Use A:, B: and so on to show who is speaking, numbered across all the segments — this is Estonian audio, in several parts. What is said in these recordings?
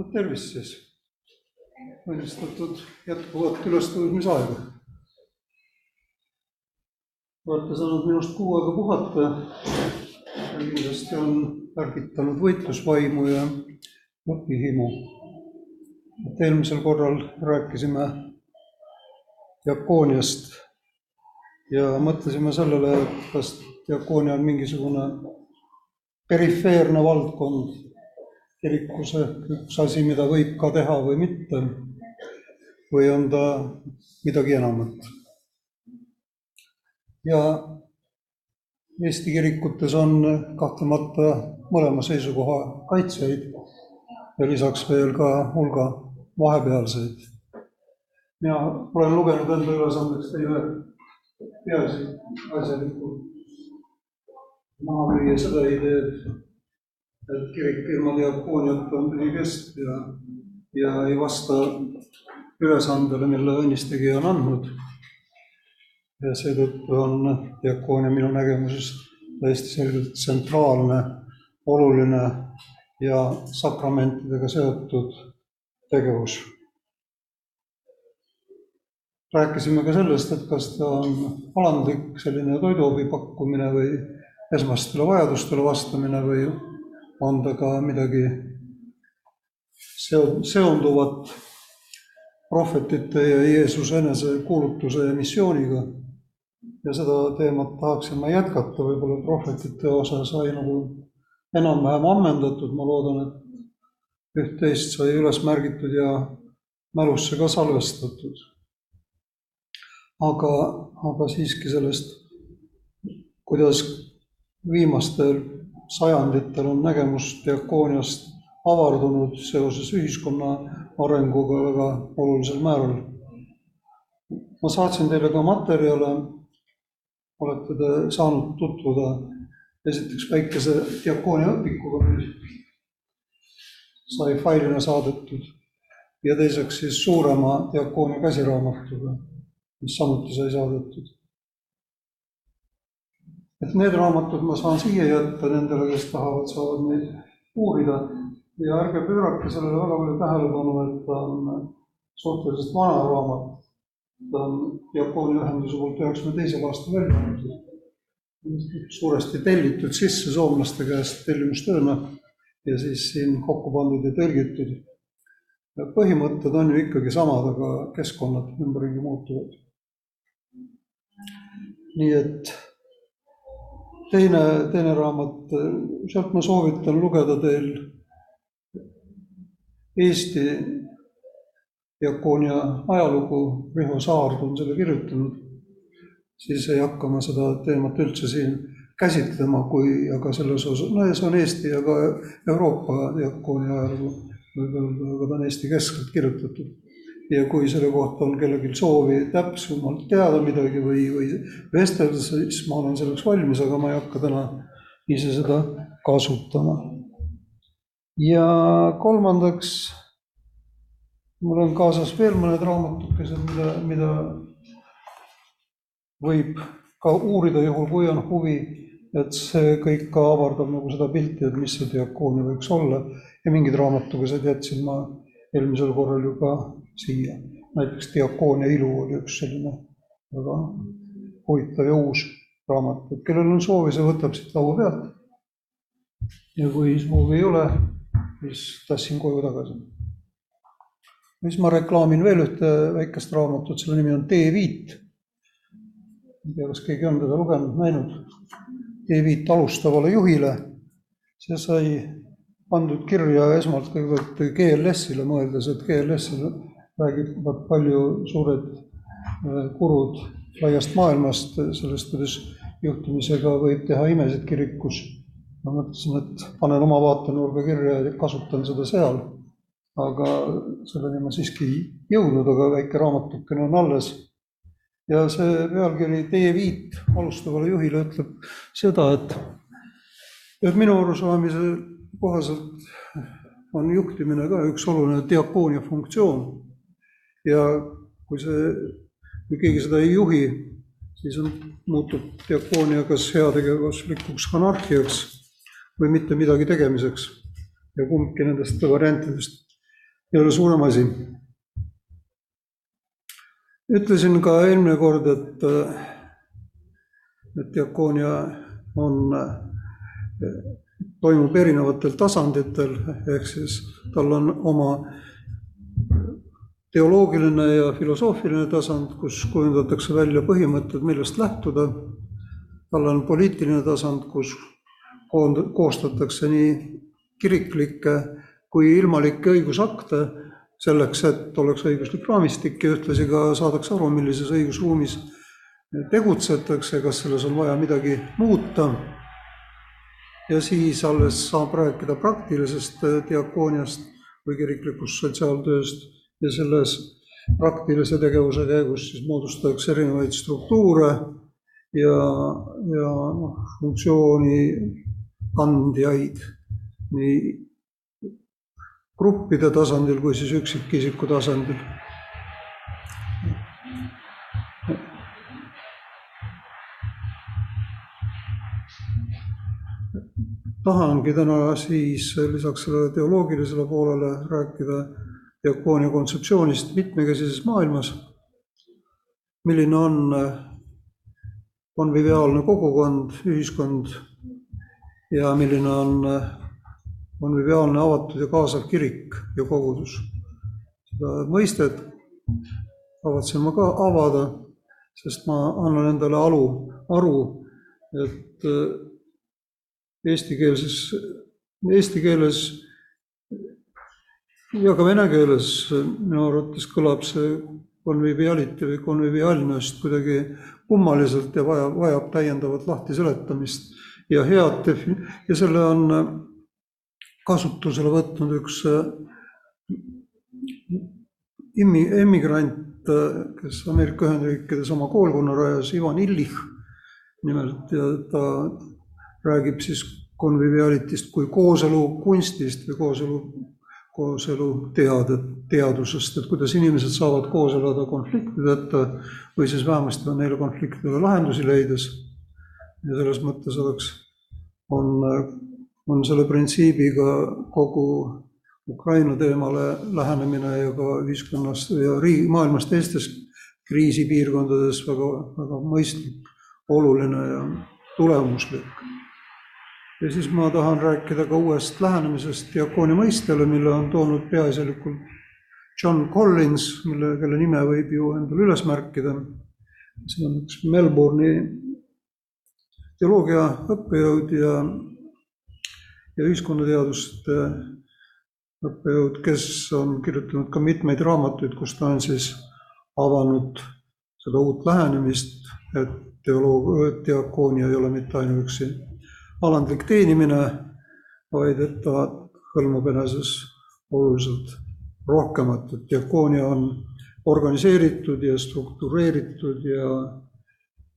A: no tervist siis. õnnistatud jätkuvat ülestõusmisaega. olete saanud minust kuu aega puhata. kindlasti on ärgitanud võitlusvaimu ja õpihimu. et eelmisel korral rääkisime diakooniast ja mõtlesime sellele, et kas diakoonia on mingisugune perifeerne valdkond kirikus üks asi, mida võib ka teha või mitte, või on ta midagi enamat. ja Eesti kirikutes on kahtlemata mõlema seisukoha kaitsjaid ja lisaks veel ka hulga vahepealseid. mina olen lugenud enda ülesandeks teile peaasi asjalikult maha müüa seda ideed, et kirik ilma diakooniata on tühikest ja, ja ei vasta ülesandele, mille õnnistegija on andnud. ja seetõttu on diakoonia minu nägemusest täiesti selgelt tsentraalne, oluline ja sakramentidega seotud tegevus. rääkisime ka sellest, et kas ta on alandlik selline toiduabi pakkumine või esmastele vajadustele vastamine või on ta ka midagi seo-, seonduvat prohvetite ja Jeesuse enese kuulutuse ja missiooniga. ja seda teemat tahaksin ma jätkata, võib-olla prohvetite osa sai nagu enam-vähem ammendatud, ma loodan, et üht-teist sai üles märgitud ja mälusse ka salvestatud. aga, aga siiski sellest, kuidas viimastel sajanditel on nägemus diakooniast avardunud seoses ühiskonna arenguga väga olulisel määral. ma saatsin teile ka materjale, olete te saanud tutvuda esiteks väikese diakoonia õpikuga, mis sai failina saadetud ja teiseks siis suurema diakoonia käsiraamatuga, mis samuti sai saadetud et need raamatud ma saan siia jätta nendele, kes tahavad, saavad neid uurida ja ärge pöörake sellele väga palju tähelepanu, et ta on suhteliselt vana raamat. ta on Jaapani ühenduse poolt üheksakümne teisel aastal välja antud. suuresti tellitud sisse soomlaste käest tellimustööna ja siis siin kokku pandud ja tõlgitud. põhimõtted on ju ikkagi samad, aga keskkonnad ümberringi muutuvad. nii et teine, teine raamat, sealt ma soovitan lugeda teil Eesti diakoonia ajalugu, Riho Saard on selle kirjutanud, siis ei hakka ma seda teemat üldse siin käsitlema, kui aga selles osas, no ja see on Eesti ja ka Euroopa diakoonia ajalugu, võib öelda, aga ta on Eesti keskselt kirjutatud ja kui selle kohta on kellelgi soovi täpsemalt teada midagi või, või vestelda, siis ma olen selleks valmis, aga ma ei hakka täna ise seda kasutama. ja kolmandaks, mul on kaasas veel mõned raamatukesed, mida, mida võib ka uurida, juhul kui on huvi, et see kõik ka avardab nagu seda pilti, et mis see diakoonia võiks olla ja mingid raamatukesed jätsin ma eelmisel korral ju ka siia. näiteks Diakoonia ilu oli üks selline väga huvitav ja uus raamat, et kellel on soovi, see võtab siit laua pealt. ja kui soovi ei ole, siis tassin koju tagasi. siis ma reklaamin veel ühte väikest raamatut, selle nimi on Teeviit. ei tea, kas keegi on teda lugenud, näinud. Teeviit alustavale juhile. see sai pandud kirja esmalt kõigepealt GLS-ile mõeldes, et GLS-il räägivad palju suured kurud äh, laiast maailmast, sellest, kuidas juhtimisega võib teha imesid kirikus. ma mõtlesin, et panen oma vaatenurga kirja ja kasutan seda seal. aga selleni ma siiski ei jõudnud, aga väike raamatukene on alles. ja see pealkiri Teie viit alustavale juhile ütleb seda, et, et minu arusaamise kohaselt on juhtimine ka üks oluline diakoonia funktsioon. ja kui see, kui keegi seda ei juhi, siis on, muutub diakoonia kas heategevuslikuks anarhiaks või mitte midagi tegemiseks. ja kumbki nendest variantidest ei ole suurem asi. ütlesin ka eelmine kord, et, et diakoonia on, toimub erinevatel tasanditel, ehk siis tal on oma teoloogiline ja filosoofiline tasand, kus kujundatakse välja põhimõtted, millest lähtuda. tal on poliitiline tasand, kus koond-, koostatakse nii kiriklikke kui ilmalikke õigusakte selleks, et oleks õiguslik raamistik ja ühtlasi ka saadakse aru, millises õigusruumis tegutsetakse, kas selles on vaja midagi muuta. Ja siis alles saab rääkida praktilisest diakooniast või kiriklikust sotsiaaltööst ja selles praktilise tegevuse käigus siis moodustatakse erinevaid struktuure ja, ja noh, funktsiooni kandjaid nii gruppide tasandil kui siis üksikisiku tasandil. Tahangi täna siis lisaks sellele teoloogilisele poolele rääkida diakoonia kontseptsioonist mitmekesises maailmas. milline on konviviaalne kogukond, ühiskond ja milline on konviviaalne avatud ja kaasav kirik ja kogudus. seda mõistet kavatsen ma ka avada, sest ma annan endale alu, aru, et eestikeelses, eesti keeles ja ka vene keeles minu arvates kõlab see conviviality või convivialnost kuidagi kummaliselt ja vajab, vajab täiendavat lahtiseletamist ja head defi-, ja selle on kasutusele võtnud üks immi-, emigrant, kes Ameerika Ühendriikides oma koolkonna rajas, Ivan Illich nimelt, ja ta räägib siis conviviality'st kui kooselu kunstist või kooselu kooselu teade, teadusest, et kuidas inimesed saavad koos elada konfliktideta või siis vähemasti on neile konfliktidele lahendusi leides. ja selles mõttes oleks, on, on selle printsiibiga kogu Ukraina teemale lähenemine ja ka ühiskonnas ja riigi, maailmas teistes kriisipiirkondades väga, väga mõistlik, oluline ja tulemuslik ja siis ma tahan rääkida ka uuest lähenemisest diakoonia mõistele, mille on toonud peaasjalikult John Collins, mille, kelle nime võib ju endale üles märkida. see on üks Melbourne'i teoloogia õppejõud ja, ja ühiskonnateaduste õppejõud, kes on kirjutanud ka mitmeid raamatuid, kus ta on siis avanud seda uut lähenemist, et teoloog, diakoonia ei ole mitte ainuüksi alandlik teenimine, vaid et ta hõlmab eneses oluliselt rohkemat, et diakoonia on organiseeritud ja struktureeritud ja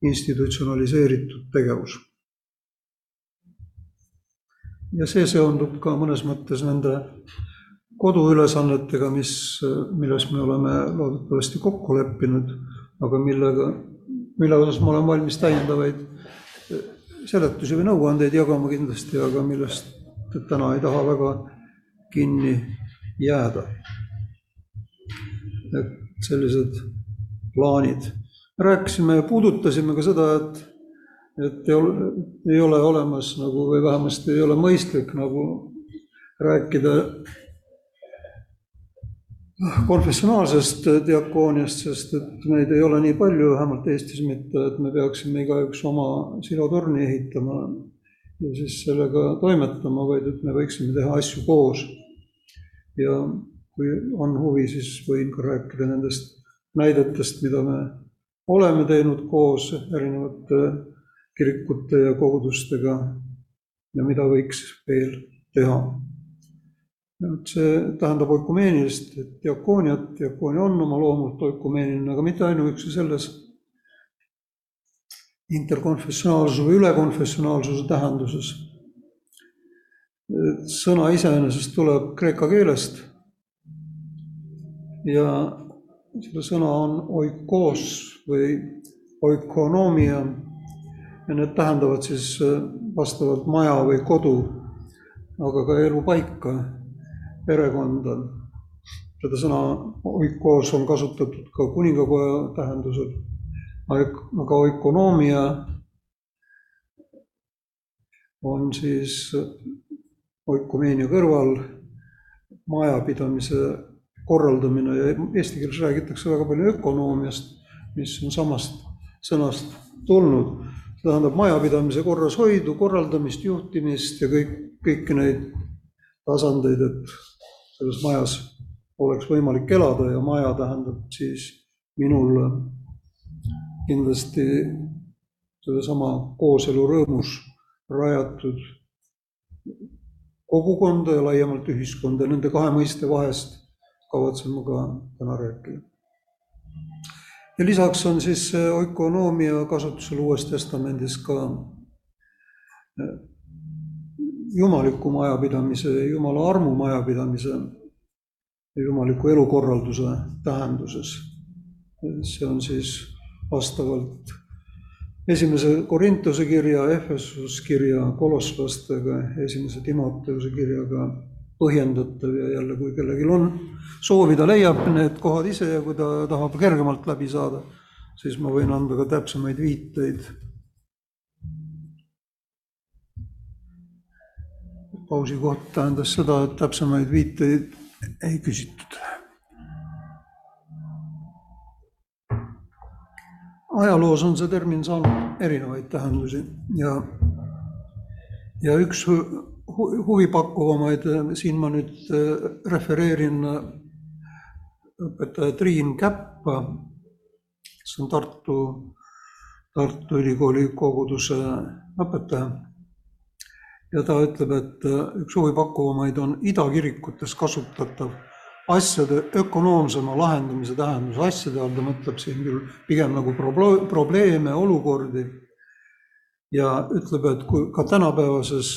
A: institutsionaliseeritud tegevus. ja see seondub ka mõnes mõttes nende koduülesannetega, mis, milles me oleme loodetavasti kokku leppinud, aga millega, mille osas ma olen valmis täiendavaid seletusi või nõuandeid jagama kindlasti, aga millest täna ei taha väga kinni jääda. et sellised plaanid. rääkisime ja puudutasime ka seda, et, et ei ole, olemas nagu või vähemasti ei ole mõistlik nagu rääkida konfessionaalsest diakooniast, sest et meid ei ole nii palju, vähemalt Eestis mitte, et me peaksime igaüks oma silotorni ehitama ja siis sellega toimetama, vaid et me võiksime teha asju koos. ja kui on huvi, siis võin ka rääkida nendest näidetest, mida me oleme teinud koos erinevate kirikute ja kogudustega ja mida võiks veel teha et see tähendab oikumeenilist diakooniat, diakoonia on oma loomult oikumeeniline, aga mitte ainuüksi selles interkonfessionaalsuse või ülekonfessionaalsuse tähenduses. sõna iseenesest tuleb kreeka keelest. Ja selle sõna on oikos või oikonoomia ja need tähendavad siis vastavalt maja või kodu, aga ka elupaika perekonda. seda sõna oikos on kasutatud ka kuningakoja tähendusel, aga oikonoomia on siis oikumeenia kõrval majapidamise korraldamine ja eesti keeles räägitakse väga palju ökonoomiast, mis on samast sõnast tulnud. see tähendab majapidamise korrashoidu, korraldamist, juhtimist ja kõik, kõiki neid tasandeid, et selles majas oleks võimalik elada ja maja tähendab siis minul kindlasti sedasama kooselu rõõmus rajatud kogukonda ja laiemalt ühiskonda, nende kahe mõiste vahest kavatsen ma ka täna rääkida. ja lisaks on siis ökonoomia kasutusel Uues Testamendis ka eh, jumaliku majapidamise, jumala armu majapidamise ja jumaliku elukorralduse tähenduses. see on siis vastavalt esimese Korintuse kirja, Efesus kirja, kolosslastega, esimese Timoteuse kirjaga põhjendatav ja jälle, kui kellelgi on soovi, ta leiab need kohad ise ja kui ta tahab kergemalt läbi saada, siis ma võin anda ka täpsemaid viiteid. Pausi koht tähendas seda, et täpsemaid viiteid ei küsitud ajaloos on see termin saanud erinevaid tähendusi ja, ja üks hu huvipakkuvamaid, siin ma nüüd äh, refereerin äh, õpetaja Triin Käppa, kes on Tartu, Tartu Ülikooli koguduse õpetaja. Ja ta ütleb, et äh, üks huvipakkuvamaid on idakirikutes kasutatav asjade ökonoomsema lahendamise tähendus, asjade all ta mõtleb siin küll pigem nagu probleeme, olukordi. ja ütleb, et kui ka tänapäevases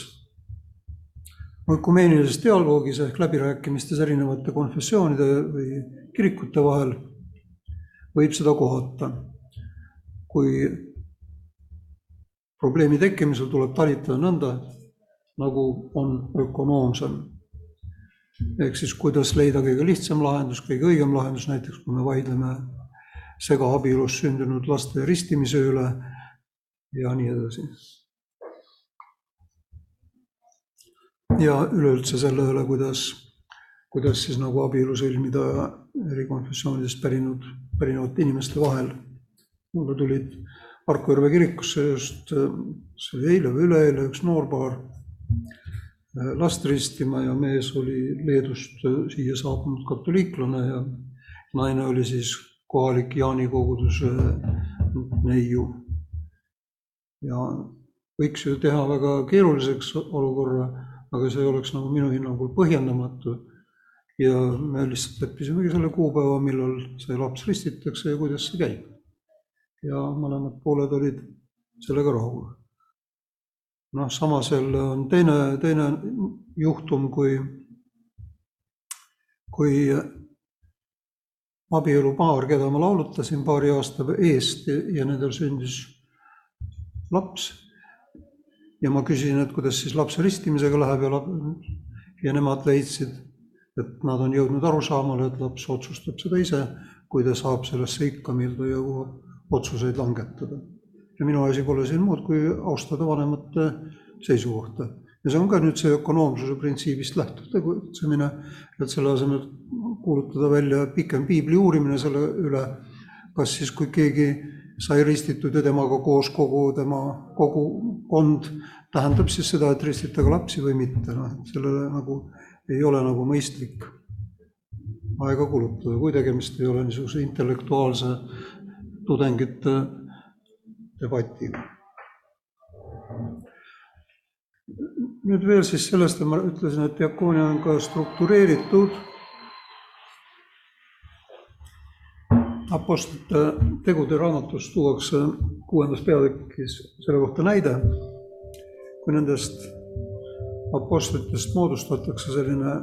A: ökumeenilisest dialoogis ehk läbirääkimistes erinevate konfessioonide või kirikute vahel võib seda kohata. kui probleemi tekkimisel tuleb talitada nõnda, nagu on ökonoomsem ehk siis kuidas leida kõige lihtsam lahendus, kõige õigem lahendus, näiteks kui me vaidleme segaabielus sündinud laste ristimise üle ja nii edasi. ja üleüldse selle üle, kuidas, kuidas siis nagu abielu sõlmida eri konfessioonidest pärinud, pärinevate inimeste vahel. mulle tulid Harku Järve kirikusse just, see oli eile või üleeile, üks noorpaar last ristima ja mees oli Leedust siia saabunud katoliiklane ja naine oli siis kohalik Jaani koguduse neiu. ja võiks ju teha väga keeruliseks olukorra, aga see oleks nagu minu hinnangul põhjendamatu. ja me lihtsalt leppisimegi selle kuupäeva, millal see laps ristitakse ja kuidas see käib. ja mõlemad pooled olid sellega rahul noh, samas jälle on teine, teine juhtum, kui, kui abielupaar, keda ma laulutasin paari aasta eest ja nendel sündis laps. ja ma küsisin, et kuidas siis lapse ristimisega läheb ja ja nemad leidsid, et nad on jõudnud arusaamale, et laps otsustab seda ise, kui ta saab sellesse ikka, mil ta jõuab otsuseid langetada ja minu asi pole siin muud, kui austada vanemate seisukohta. ja see on ka nüüd see ökonoomsuse printsiibist lähtuv tegutsemine, et selle asemel kuulutada välja pikem piibli uurimine selle üle, kas siis, kui keegi sai ristitud ja temaga koos kogu tema kogukond, tähendab siis seda, et ristitage lapsi või mitte, noh, sellele nagu ei ole nagu mõistlik aega kulutada, kui tegemist ei ole niisuguse intellektuaalse tudengite debatiga. nüüd veel siis sellest, et ma ütlesin, et diakoonia on ka struktureeritud. Apostlite tegude raamatus tuuakse kuuendas peatükis selle kohta näide, kui nendest apostlitest moodustatakse selline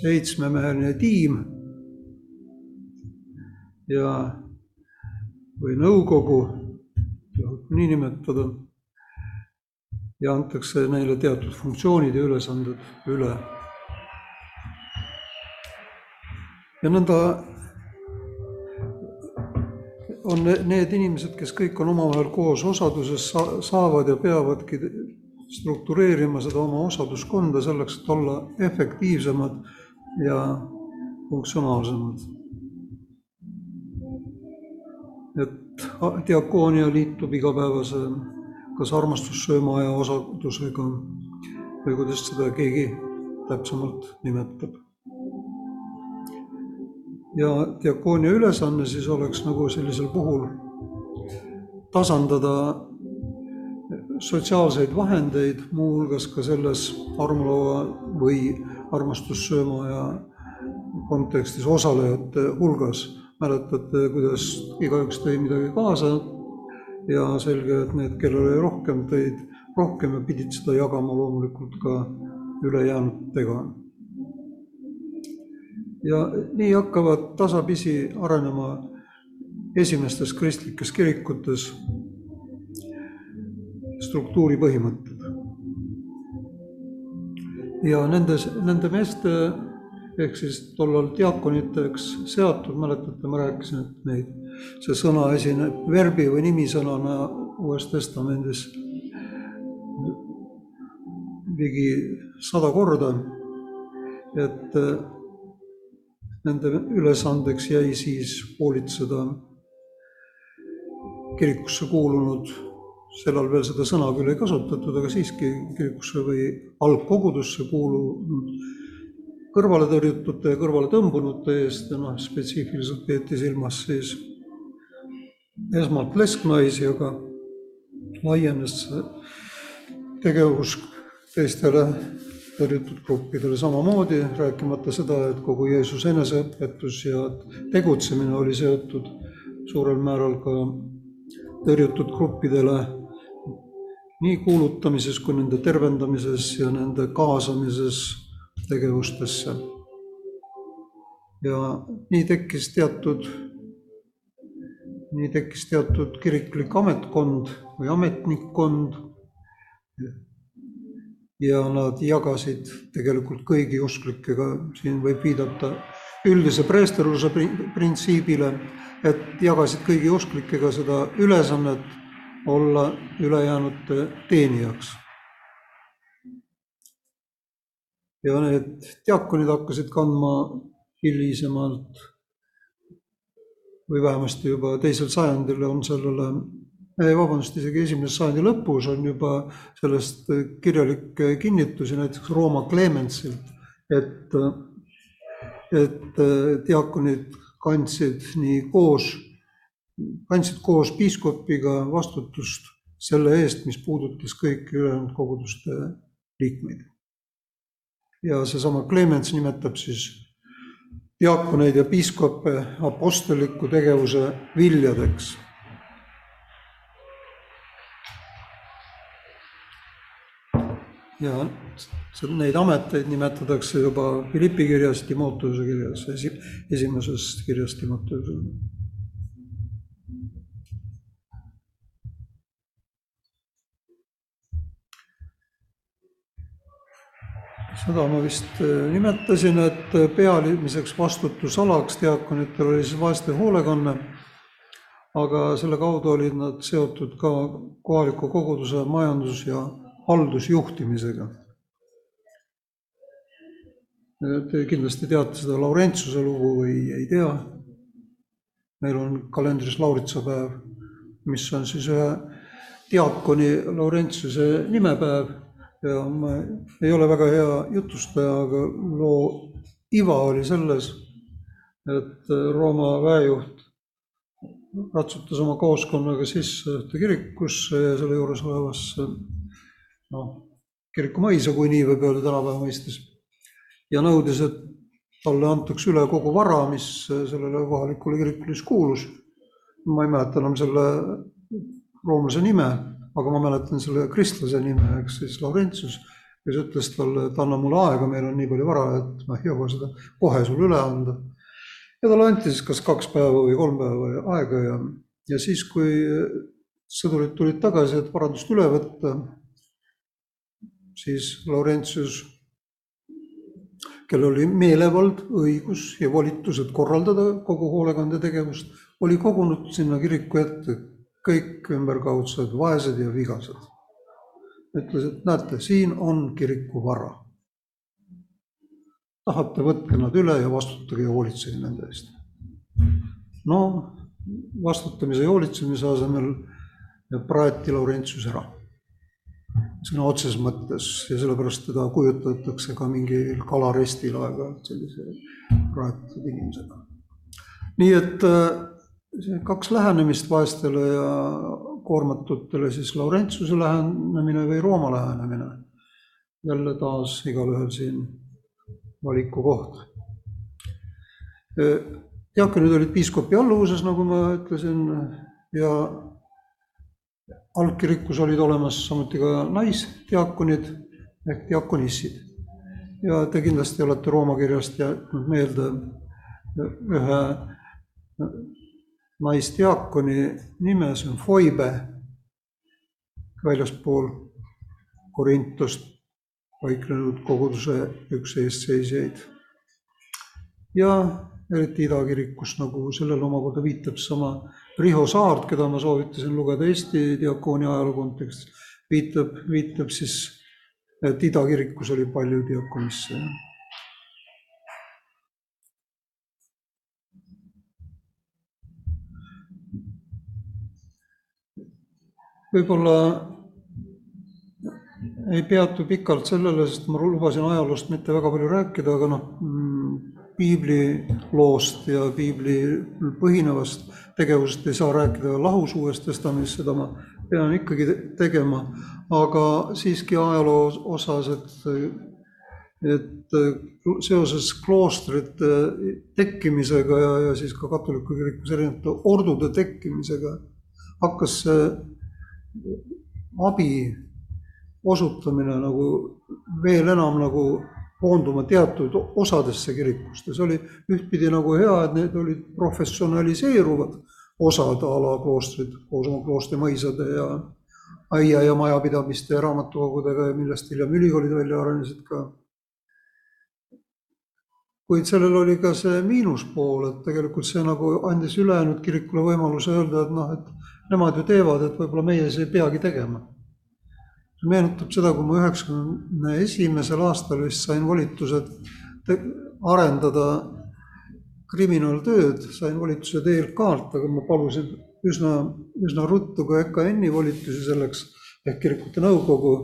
A: seitsmemeheline tiim ja, või nõukogu nimetada, ja antakse neile teatud funktsioonid ja ülesanded üle. ja nõnda on ne- need inimesed, kes kõik on omavahel koos osaduses, sa- saavad ja peavadki struktureerima seda oma osaduskonda selleks, et olla efektiivsemad ja funktsionaalsemad. et diakoonia liitub igapäevase kas armastussööma aja osadusega või kuidas seda keegi täpsemalt nimetab. ja diakoonia ülesanne siis oleks nagu sellisel puhul tasandada sotsiaalseid vahendeid, muuhulgas ka selles armulava või armastussööma ja kontekstis osalejate hulgas. Mäletate, kuidas igaüks tõi midagi kaasa ja selge, et need, kellel oli rohkem, tõid rohkem ja pidid seda jagama loomulikult ka ülejäänutega. ja nii hakkavad tasapisi arenema esimestes kristlikes kirikutes struktuuri põhimõtted. ja nendes, nende meeste ehk siis tollal diakoniteks seatud, mäletate, ma rääkisin, et neid, see sõna esineb verbi või nimisõnana Uues Testamendis ligi sada korda. et nende ülesandeks jäi siis hoolitseda kirikusse kuulunud, sellal veel seda sõna küll ei kasutatud, aga siiski kirikusse või algkogudusse kuulunud kõrvale tõrjutute ja kõrvale tõmbunute eest ja noh, spetsiifiliselt peeti silmas siis esmalt lesknaisi, aga laienes see tegevus teistele tõrjutud gruppidele samamoodi, rääkimata seda, et kogu Jeesuse eneseõpetus ja tegutsemine oli seotud suurel määral ka tõrjutud gruppidele nii kuulutamises kui nende tervendamises ja nende kaasamises tegevustesse. ja nii tekkis teatud, nii tekkis teatud kiriklik ametkond või ametnikkond. ja nad jagasid tegelikult kõigi usklikega, siin võib viidata üldise preesterluse printsiibile, et jagasid kõigi usklikega seda ülesannet olla ülejäänute teenijaks ja need diakonid hakkasid kandma hilisemalt. Või vähemasti juba teisel sajandil on sellele, vabandust, isegi esimese sajandi lõpus on juba sellest kirjalikke kinnitusi näiteks Rooma Clemensilt, et, et diakonid kandsid nii koos, kandsid koos piiskopiga vastutust selle eest, mis puudutas kõiki ülejäänud koguduste liikmeid ja seesama Clemens nimetab siis diakoneid ja piiskoppe apostliku tegevuse viljadeks. ja neid ameteid nimetatakse juba Philippi kirjas, Timoteuse kirjas, esimeses kirjas Timoteusele seda ma vist äh, nimetasin, et äh, pealiseks vastutusalaks diakonitel oli siis vaeste hoolekanne, aga selle kaudu olid nad seotud ka kohaliku koguduse majandus- ja haldusjuhtimisega. Te kindlasti teate seda Laurentsuse lugu või ei tea. meil on kalendris Lauritsa päev, mis on siis ühe diakoni Laurentsuse nimepäev ja ma ei ole väga hea jutustaja, aga loo iva oli selles, et Rooma väejuht ratsutas oma kooskonnaga sisse ühte kirikusse ja selle juures olevasse noh, kirikumõisa, kui nii võib öelda tänapäeva mõistes. ja nõudis, et talle antakse üle kogu vara, mis sellele kohalikule kirikule siis kuulus. ma ei mäleta enam selle roomlase nime aga ma mäletan selle kristlase nime, eks siis Laurentius, kes ütles talle, et anna mulle aega, meil on nii palju vara, et ma ei jõua seda kohe sulle üle anda. ja talle anti siis kas kaks päeva või kolm päeva aega ja, ja siis, kui sõdurid tulid tagasi, et varandust üle võtta, siis Laurentius kellel oli meelevald, õigus ja volitused korraldada kogu hoolekandetegevust, oli kogunud sinna kiriku ette kõik ümberkaudsed vaesed ja vigased. ütles, et näete, siin on kiriku vara. tahate, võtke nad üle ja vastutage ja hoolitsege nende eest. no vastutamise ja hoolitsemise asemel praeti Laurentius ära sõna otseses mõttes ja sellepärast teda kujutatakse ka mingil kalarestil aeg-ajalt sellise praetud inimesena. nii et äh, kaks lähenemist vaestele ja koormatutele, siis Laurentsuse lähenemine või Rooma lähenemine. jälle taas igalühel siin valiku koht. diaakonid olid piiskopi alluvuses, nagu ma ütlesin, ja algkirikus olid olemas samuti ka naisdiaakonid ehk diakonissid. ja te kindlasti olete Rooma kirjast jätnud meelde ühe naisdiakoni nime, see on Foibe, väljaspool Korintust paiknenud koguduse üks eestseisjaid. ja eriti idakirikus, nagu sellele omakorda viitab sama Riho Saart, keda ma soovitasin lugeda Eesti diakooni ajaloo kontekstis, viitab, viitab siis, et idakirikus oli palju diakonisse. Võib-olla ei peatu pikalt sellele, sest ma lubasin ajaloost mitte väga palju rääkida, aga noh, piibliloost ja piiblil põhinevast tegevusest ei saa rääkida lahus Uuest Testamendist, seda ma pean ikkagi tegema, aga siiski ajaloo osas, et et seoses kloostrite tekkimisega ja, ja siis ka katoliku kirikus erinevate ordude tekkimisega hakkas see abi osutamine nagu veel enam nagu koonduma teatud osadesse kirikust ja see oli ühtpidi nagu hea, et need olid professionaliseeruvad osad a la kloostrid koos oma kloostrimõisade ja aia ja majapidamiste ja raamatukogudega ja millest hiljem ülikoolid välja arenesid ka. kuid sellel oli ka see miinuspool, et tegelikult see nagu andis ülejäänud kirikule võimaluse öelda, et noh, et nemad ju teevad, et võib-olla meie siis ei peagi tegema meenutab seda, kui ma üheksakümne esimesel aastal vist sain volitused arendada kriminaaltööd, sain volituse DLK-lt, aga ma palusin üsna, üsna ruttu ka EKN-i volitusi selleks ehk kirikute nõukogu.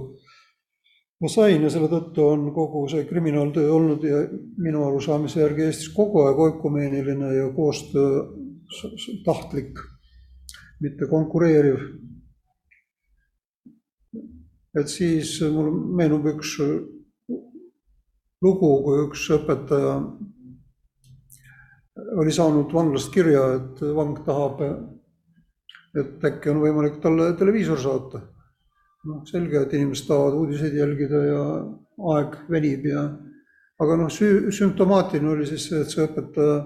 A: ma sain ja selle tõttu on kogu see kriminaaltöö olnud ja minu arusaamise järgi Eestis kogu aeg oikumeeniline ja koostöö tahtlik, mitte konkureeriv et siis mul meenub üks lugu, kui üks õpetaja oli saanud vanglast kirja, et vang tahab, et äkki on võimalik talle televiisor saata. noh, selge, et inimesed tahavad uudiseid jälgida ja aeg venib ja aga noh, süü-, sümptomaatiline oli siis see, et see õpetaja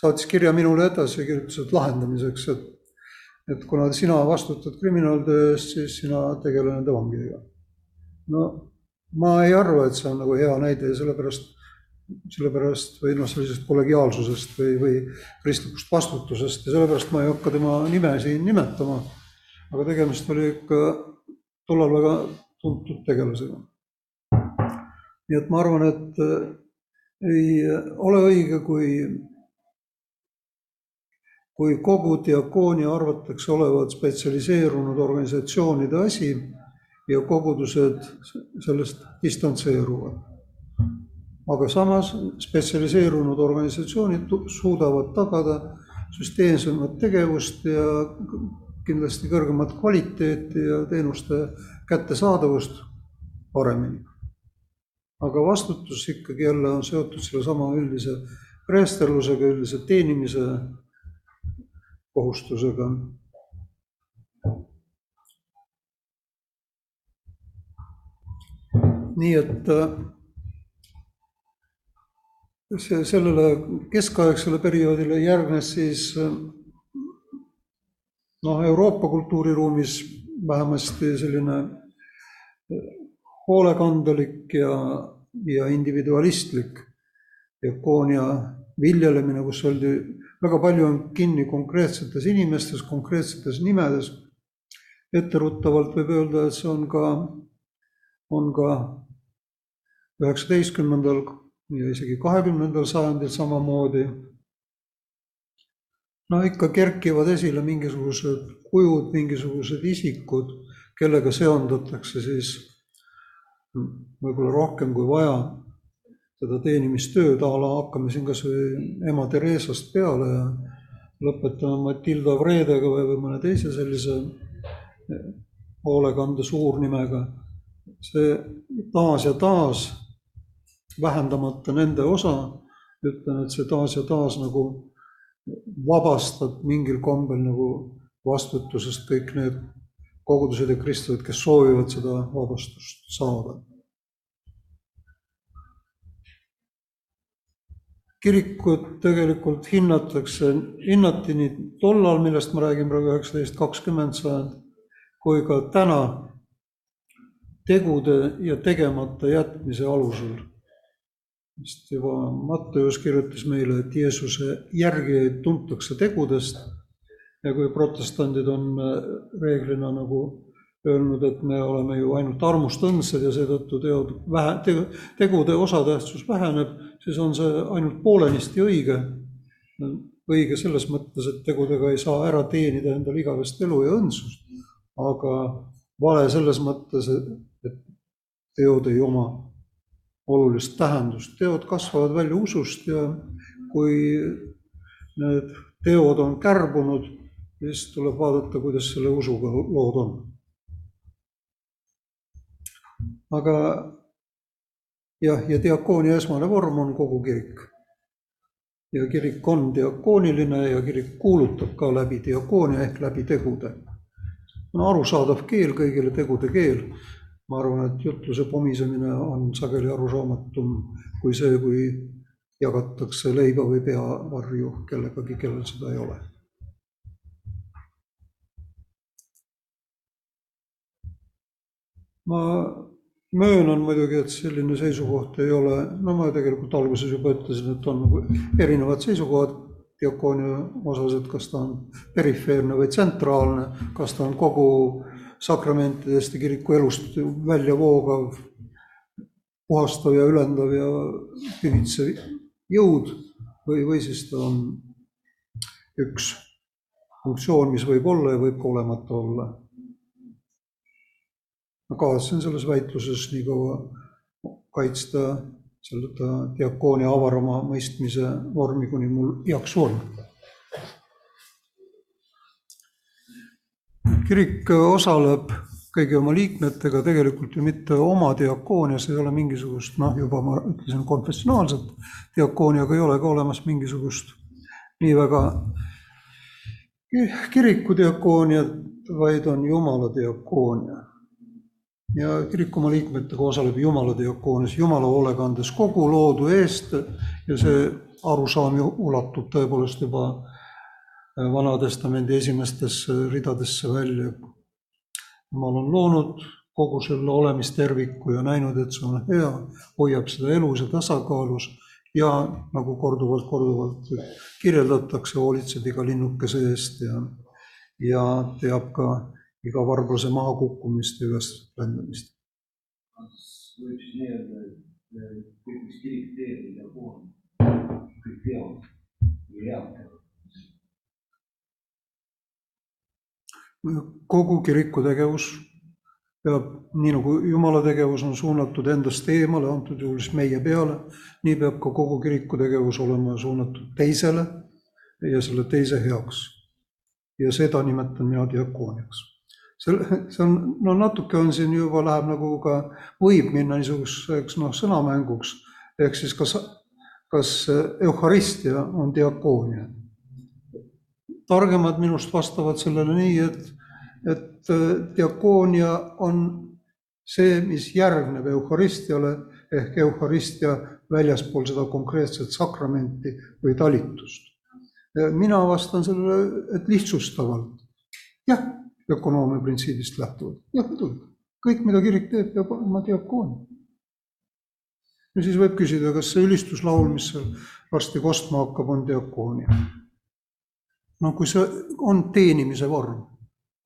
A: saatis kirja minule edasi ja kirjutas, et lahendamiseks, et et kuna sina vastutad kriminaaltöö eest, siis sina tegele nende vangidega. no ma ei arva, et see on nagu hea näide ja sellepärast, sellepärast või noh, sellisest kollegiaalsusest või, või kristlikust vastutusest ja sellepärast ma ei hakka tema nime siin nimetama. aga tegemist oli ikka tollal väga tuntud tegelasega. nii et ma arvan, et ei ole õige, kui kui kogu diakoonia arvatakse olevat spetsialiseerunud organisatsioonide asi ja kogudused sellest distantseeruvad. aga samas spetsialiseerunud organisatsioonid suudavad tagada süsteemsemat tegevust ja kindlasti kõrgemat kvaliteeti ja teenuste kättesaadavust paremini. aga vastutus ikkagi jälle on seotud sellesama üldise preesterlusega, üldise teenimise kohustusega. nii et äh, see, sellele keskaegsele perioodile järgnes siis äh, noh, Euroopa kultuuriruumis vähemasti selline äh, hoolekandelik ja, ja individualistlik diakoonia viljelemine, kus öeldi, väga palju on kinni konkreetsetes inimestes, konkreetsetes nimedes. etteruttavalt võib öelda, et see on ka, on ka üheksateistkümnendal ja isegi kahekümnendal sajandil samamoodi. no ikka kerkivad esile mingisugused kujud, mingisugused isikud, kellega seondatakse siis võib-olla rohkem kui vaja seda teenimistööd, a la hakkame siin kas või ema Theresast peale ja lõpetame Matilda Vreedega või, või mõne teise sellise hoolekande suurnimega. see taas ja taas, vähendamata nende osa, ütlen, et see taas ja taas nagu vabastab mingil kombel nagu vastutusest kõik need kogudused ja kristlased, kes soovivad seda vabastust saada. Kirikut tegelikult hinnatakse, hinnati nii tollal, millest ma räägin praegu üheksateist, kakskümmend sajand, kui ka täna tegude ja tegemata jätmise alusel. sest juba Matteus kirjutas meile, et Jeesuse järgijaid tuntakse tegudest ja kui protestandid on äh, reeglina nagu öelnud, et me oleme ju ainult armust õndsad ja seetõttu teod vähe, tegude osatähtsus väheneb, siis on see ainult poolenisti õige. õige selles mõttes, et tegudega ei saa ära teenida endale igavest elu ja õndsust, aga vale selles mõttes, et teod ei oma olulist tähendust, teod kasvavad välja usust ja kui need teod on kärbunud, siis tuleb vaadata, kuidas selle usuga lood on. aga jah, ja diakoonia esmane vorm on kogu kirik. ja kirik on diakooniline ja kirik kuulutab ka läbi diakoonia ehk läbi tegude. on arusaadav keel kõigile tegude keel. ma arvan, et jutluse pomisemine on sageli arusaamatum kui see, kui jagatakse leiba või peavarju kellegagi, kellel seda ei ole ma möönan muidugi, et selline seisukoht ei ole, no ma tegelikult alguses juba ütlesin, et on nagu erinevad seisukohad. Diakoonia osas, et kas ta on perifeerne või tsentraalne, kas ta on kogu sakramentidest ja kiriku elust välja voogav, puhastav ja ülendav ja pühitsev jõud või, või siis ta on üks funktsioon, mis võib olla ja võib ka olemata olla ma kavatsen selles väitluses nii kaua kaitsta seda diakoonia avarama mõistmise vormi, kuni mul jaksu on. kirik osaleb kõigi oma liikmetega tegelikult ju mitte oma diakoonias, ei ole mingisugust noh, juba ma ütlesin, konfessionaalset diakooniaga ei ole ka olemas mingisugust nii väga kiriku diakooniat, vaid on Jumala diakoonia ja kirik oma liikmetega osaleb Jumala diakoonias, Jumala hoolekandes kogu loodu eest. Ja see arusaam ju ulatub tõepoolest juba äh, Vana-testamendi esimestesse ridadesse välja. jumal on loonud kogu selle olemisterviku ja näinud, et see on hea, hoiab seda elus ja tasakaalus. Ja nagu korduvalt, korduvalt kirjeldatakse, hoolitseb iga linnukese eest ja, ja teab ka iga varblase mahakukkumist ja üles rändamist.
B: kas võib siis nii öelda, et kõik, mis kirik teeb, tea puhul, kõik teod või head teod?
A: kogu kiriku tegevus peab, nii nagu Jumala tegevus on suunatud endast eemale, antud juhul siis meie peale, nii peab ka kogu kiriku tegevus olema suunatud teisele ja selle teise heaks. ja seda nimetan mina diakooniaks see, see on, no natuke on siin juba läheb nagu ka, võib minna niisuguseks noh, sõnamänguks, ehk siis kas, kas Eucharistia on diakoonia. targemad minust vastavad sellele nii, et, et äh, diakoonia on see, mis järgneb Eucharistiale ehk Eucharistia väljaspool seda konkreetset sakramenti või talitust. mina vastan sellele, et lihtsustavalt. jah ökonoomia printsiibist lähtuvalt. jah, muidugi, kõik, mida kirik teeb, peab olema diakoon. ja siis võib küsida, kas see ülistuslaul, mis seal varsti kostma hakkab, on diakoonia. no kui see on teenimise vorm,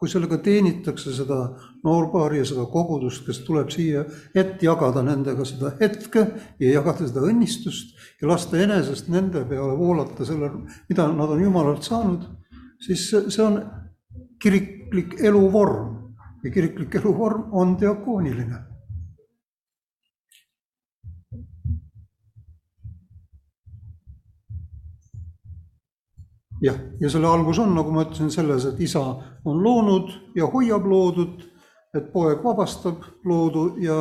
A: kui sellega teenitakse seda noorpaari ja seda kogudust, kes tuleb siia, et jagada nendega seda hetke ja jagada seda õnnistust ja lasta enesest nende peale voolata selle, mida nad on Jumalalt saanud, siis see, on kiriklik eluvorm ja kiriklik eluvorm on diakooniline jah, ja selle algus on, nagu ma ütlesin, selles, et isa on loonud ja hoiab loodut, et poeg vabastab loodu ja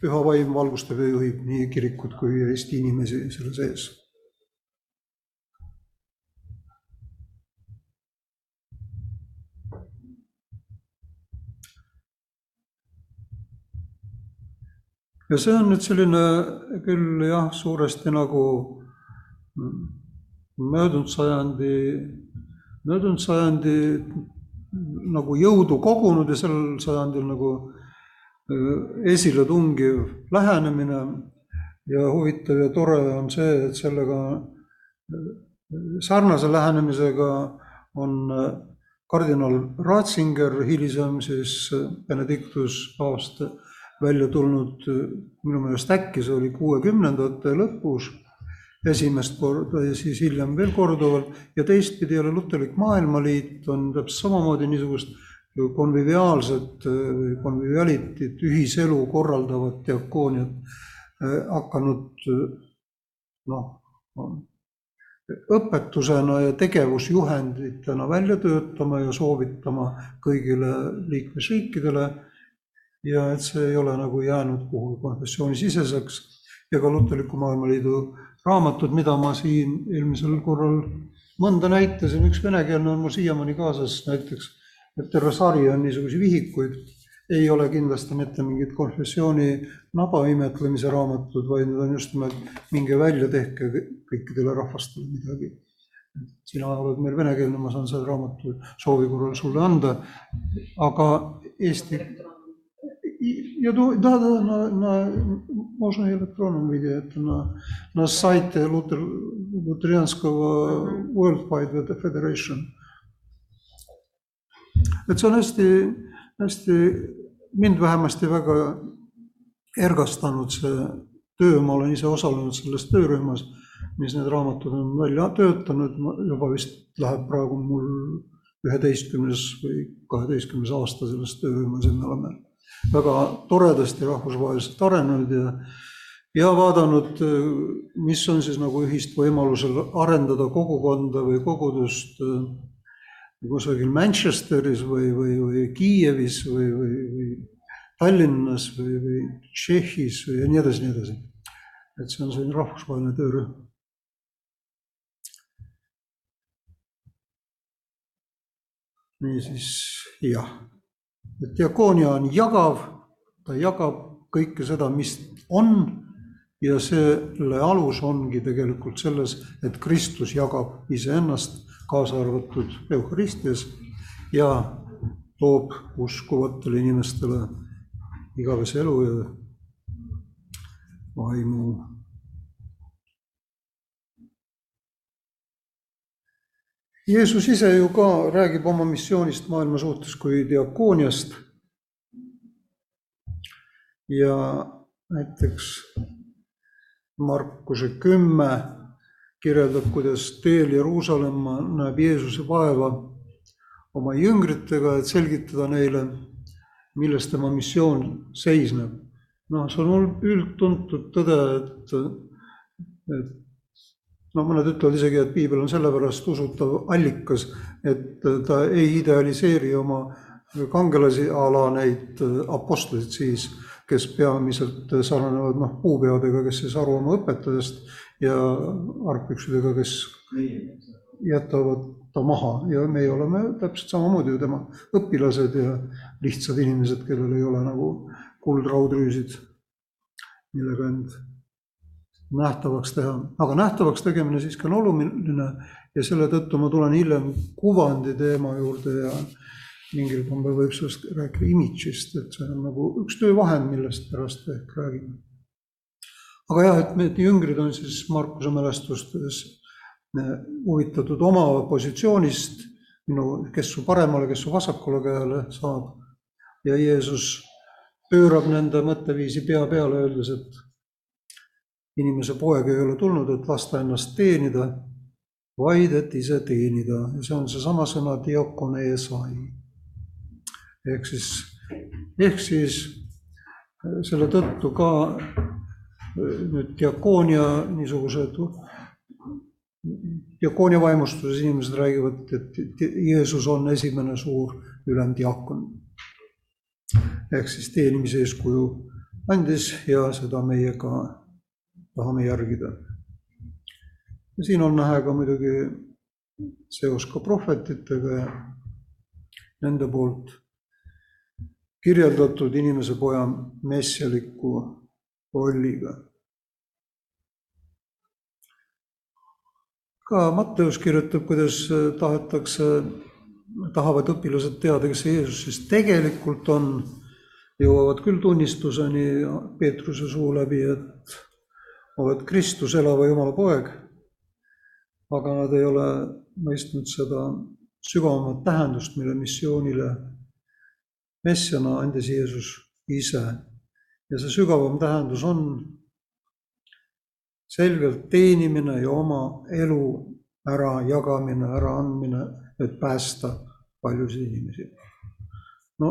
A: püha vaim valgustab ja juhib nii kirikut kui Eesti inimesi selle sees. Ja see on nüüd selline küll jah, suuresti nagu möödunud sajandi, möödunud sajandi nagu jõudu kogunud ja sel sajandil nagu esiletungiv lähenemine. Ja huvitav ja tore on see, et sellega sarnase lähenemisega on kardinal Ratzinger, hilisem siis Benedictus paavst, välja tulnud minu meelest äkki see oli kuuekümnendate lõpus esimest korda ja siis hiljem veel korduvalt ja teistpidi jälle Luterlik Maailmaliit on täpselt samamoodi niisugust konviviaalset konvivialitit, ühiselu korraldavat diakooniat hakanud noh, õpetusena ja tegevusjuhenditena välja töötama ja soovitama kõigile liikmesriikidele. Ja et see ei ole nagu jäänud kuhugi konfessioonisiseseks ja ka Luterliku Maailmaliidu raamatud, mida ma siin eelmisel korral mõnda näitasin, üks venekeelne on mul siiamaani kaasas näiteks, et terve sari on niisuguseid vihikuid, ei ole kindlasti mitte mingid konfessiooni naba imetlemise raamatud, vaid need on just nimelt minge välja, tehke kõikidele rahvastele midagi. sina oled meil venekeelne, ma saan selle raamatu soovi korral sulle anda, aga Eesti Ja do, da, da, na, na, možno i elektronom vidjeti na, na sajte Luter, Luterijanskog mm-hmm. Uh, World Wide Federation. et see on hästi, hästi, mind vähemasti väga ergastanud see töö, ma olen ise osalenud selles töörühmas, mis need raamatud on välja töötanud, juba vist läheb praegu mul üheteistkümnes või kaheteistkümnes aasta selles töörühmas, et me oleme väga toredasti rahvusvaheliselt arenenud ja ja vaadanud, mis on siis nagu ühist võimalusel arendada kogukonda või kogudust kusagil Manchesteris või, või, või Kiievis või, või, või Tallinnas või, või Tšehhis või ja nii edasi, nii edasi. et see on selline rahvusvaheline töörühm. niisiis jah et diakoonia on jagav, ta jagab kõike seda, mis on ja selle alus ongi tegelikult selles, et Kristus jagab iseennast, kaasa arvatud Eucharistias ja toob uskuvatele inimestele igavese elu ja vaimu Jeesus ise ju ka räägib oma missioonist maailma suhtes kui diakooniast. ja näiteks Markuse kümme kirjeldab, kuidas teel Jeruusalemma näeb Jeesuse vaeva oma jüngritega, et selgitada neile, milles tema missioon seisneb. noh, see on üldtuntud tõde, et, et no mõned ütlevad isegi, et piibel on sellepärast usutav allikas, et ta ei idealiseeri oma kangelasi a la neid apostleid siis, kes peamiselt sarnanevad noh, puupeadega, kes ei saa aru oma õpetajast ja argpüksidega, kes jätavad ta maha. Ja meie oleme täpselt samamoodi ju tema õpilased ja lihtsad inimesed, kellel ei ole nagu kuldraudrüüsid, millega end nähtavaks teha, aga nähtavaks tegemine siiski on oluline ja selle tõttu ma tulen hiljem kuvandi teema juurde ja mingil kombel võib sellest rääkida image'ist, et see on nagu üks töövahend, millest pärast ehk räägime. aga jah, et need jüngrid on siis Markuse mälestustes huvitatud oma positsioonist, minu, kes su paremale, kes su vasakule käele saab. ja Jeesus pöörab nende mõtteviisi pea peale, öeldes, et inimese poeg ei ole tulnud, et lasta ennast teenida, vaid et ise teenida ja see on seesama sõna diakoneesai. ehk siis, ehk siis selle tõttu ka nüüd diakoonia niisugused, diakoonia vaimustuses inimesed räägivad, et Jeesus on esimene suur ülemdiakon. ehk siis teenimise eeskuju andis ja seda meie ka tahame järgida. siin on näha ka muidugi seos ka prohvetitega ja nende poolt kirjeldatud inimese poja messialiku rolliga. ka Matteus kirjutab, kuidas tahetakse, tahavad õpilased teada, kes see Jeesus siis tegelikult on, jõuavad küll tunnistuseni Peetruse suu läbi, et oled Kristus, elava Jumala poeg, aga nad ei ole mõistnud seda sügavamat tähendust, mille missioonile messiana andis Jeesus ise ja see sügavam tähendus on selgelt teenimine ja oma elu ärajagamine, äraandmine, et päästa paljusid inimesi. no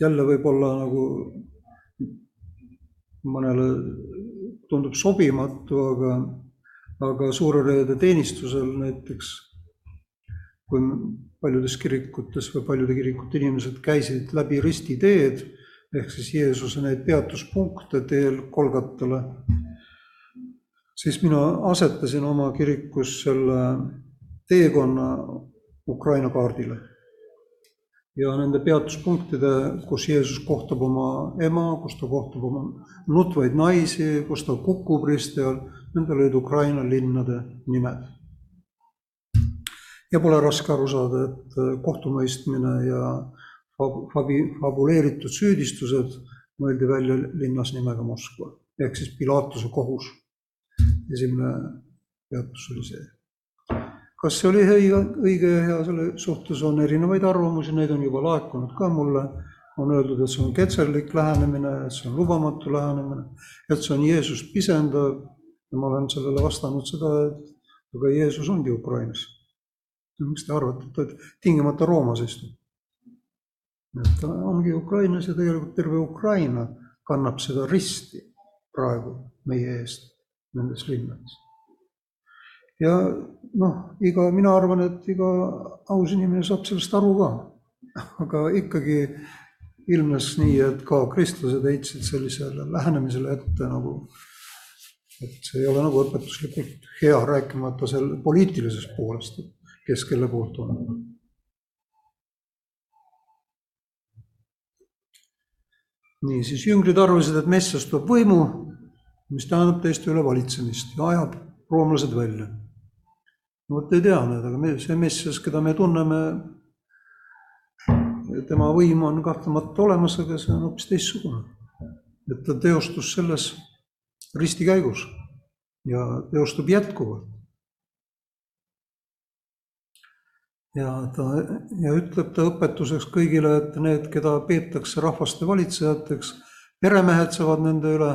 A: jälle võib-olla nagu mõnele tundub sobimatu, aga, aga Suure Reede teenistusel näiteks, kui paljudes kirikutes või paljude kirikute inimesed käisid läbi ristiteed ehk siis Jeesuse neid peatuspunkte teel Kolgatale, siis mina asetasin oma kirikus selle teekonna Ukraina kaardile. Ja nende peatuspunktide, kus Jeesus kohtab oma ema, kus ta kohtab oma nutvaid naisi, kus ta kukub risti all, nendel olid Ukraina linnade nimed. ja pole raske aru saada, et kohtumõistmine ja fabi-, fabuleeritud süüdistused mõeldi välja linnas nimega Moskva, ehk siis Pilatuse kohus. esimene peatus oli see. Kas see oli õige, õige ja hea, selle suhtes on erinevaid arvamusi, neid on juba laekunud ka mulle, on öeldud, et see on ketserlik lähenemine, et see on lubamatu lähenemine, et see on Jeesust pisendav ja ma olen sellele vastanud seda, et aga Jeesus ongi Ukrainas. miks te arvate, et ta tingimata Roomas istub? et ta ongi Ukrainas ja tegelikult terve Ukraina kannab seda risti praegu meie eest nendes linnades. Ja noh, iga, mina arvan, et iga aus inimene saab sellest aru ka, aga ikkagi ilmnes nii, et ka kristlased heitsid sellisele lähenemisele ette nagu, et see ei ole nagu õpetuslikult hea, rääkimata selle poliitilisest poolest, kes kelle poolt on niisiis jüngrid arvasid, et messias toob võimu, mis tähendab teiste üle valitsemist ja ajab roomlased välja. No vot ei tea need, aga me, see messias, keda me tunneme, tema võim on kahtlemata olemas, aga see on hoopis teistsugune. et ta teostus selles ristikäigus ja teostub jätkuvalt. ja ta ja ütleb ta õpetuseks kõigile, et need, keda peetakse rahvaste valitsejateks, peremehed saavad nende üle,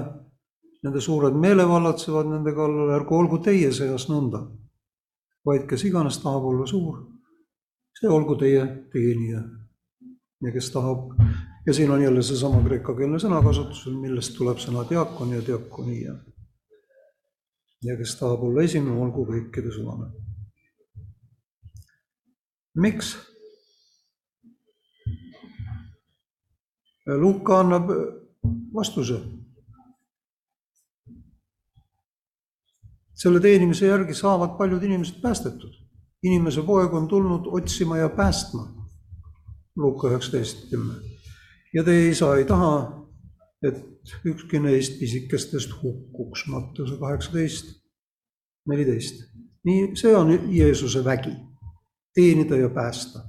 A: nende suured meelevallatsevad nende kallal, ärgu olgu teie seas nõnda, vaid kes iganes tahab olla suur, see olgu teie teenija. ja kes tahab, ja siin on jälle seesama kreekakeelne sõnakasutus, millest tuleb sõna diakon ja diakonia. ja kes tahab olla esimene, olgu kõikide sulane miks? Luka annab vastuse. Selle teenimise järgi saavad paljud inimesed päästetud. inimese poeg on tulnud otsima ja päästma. Luka üheksateist kümme. ja teie isa ei taha, et ükski neist pisikestest hukkuks, Mattuse kaheksateist, neliteist. nii, see on Jeesuse vägi teenida ja päästa.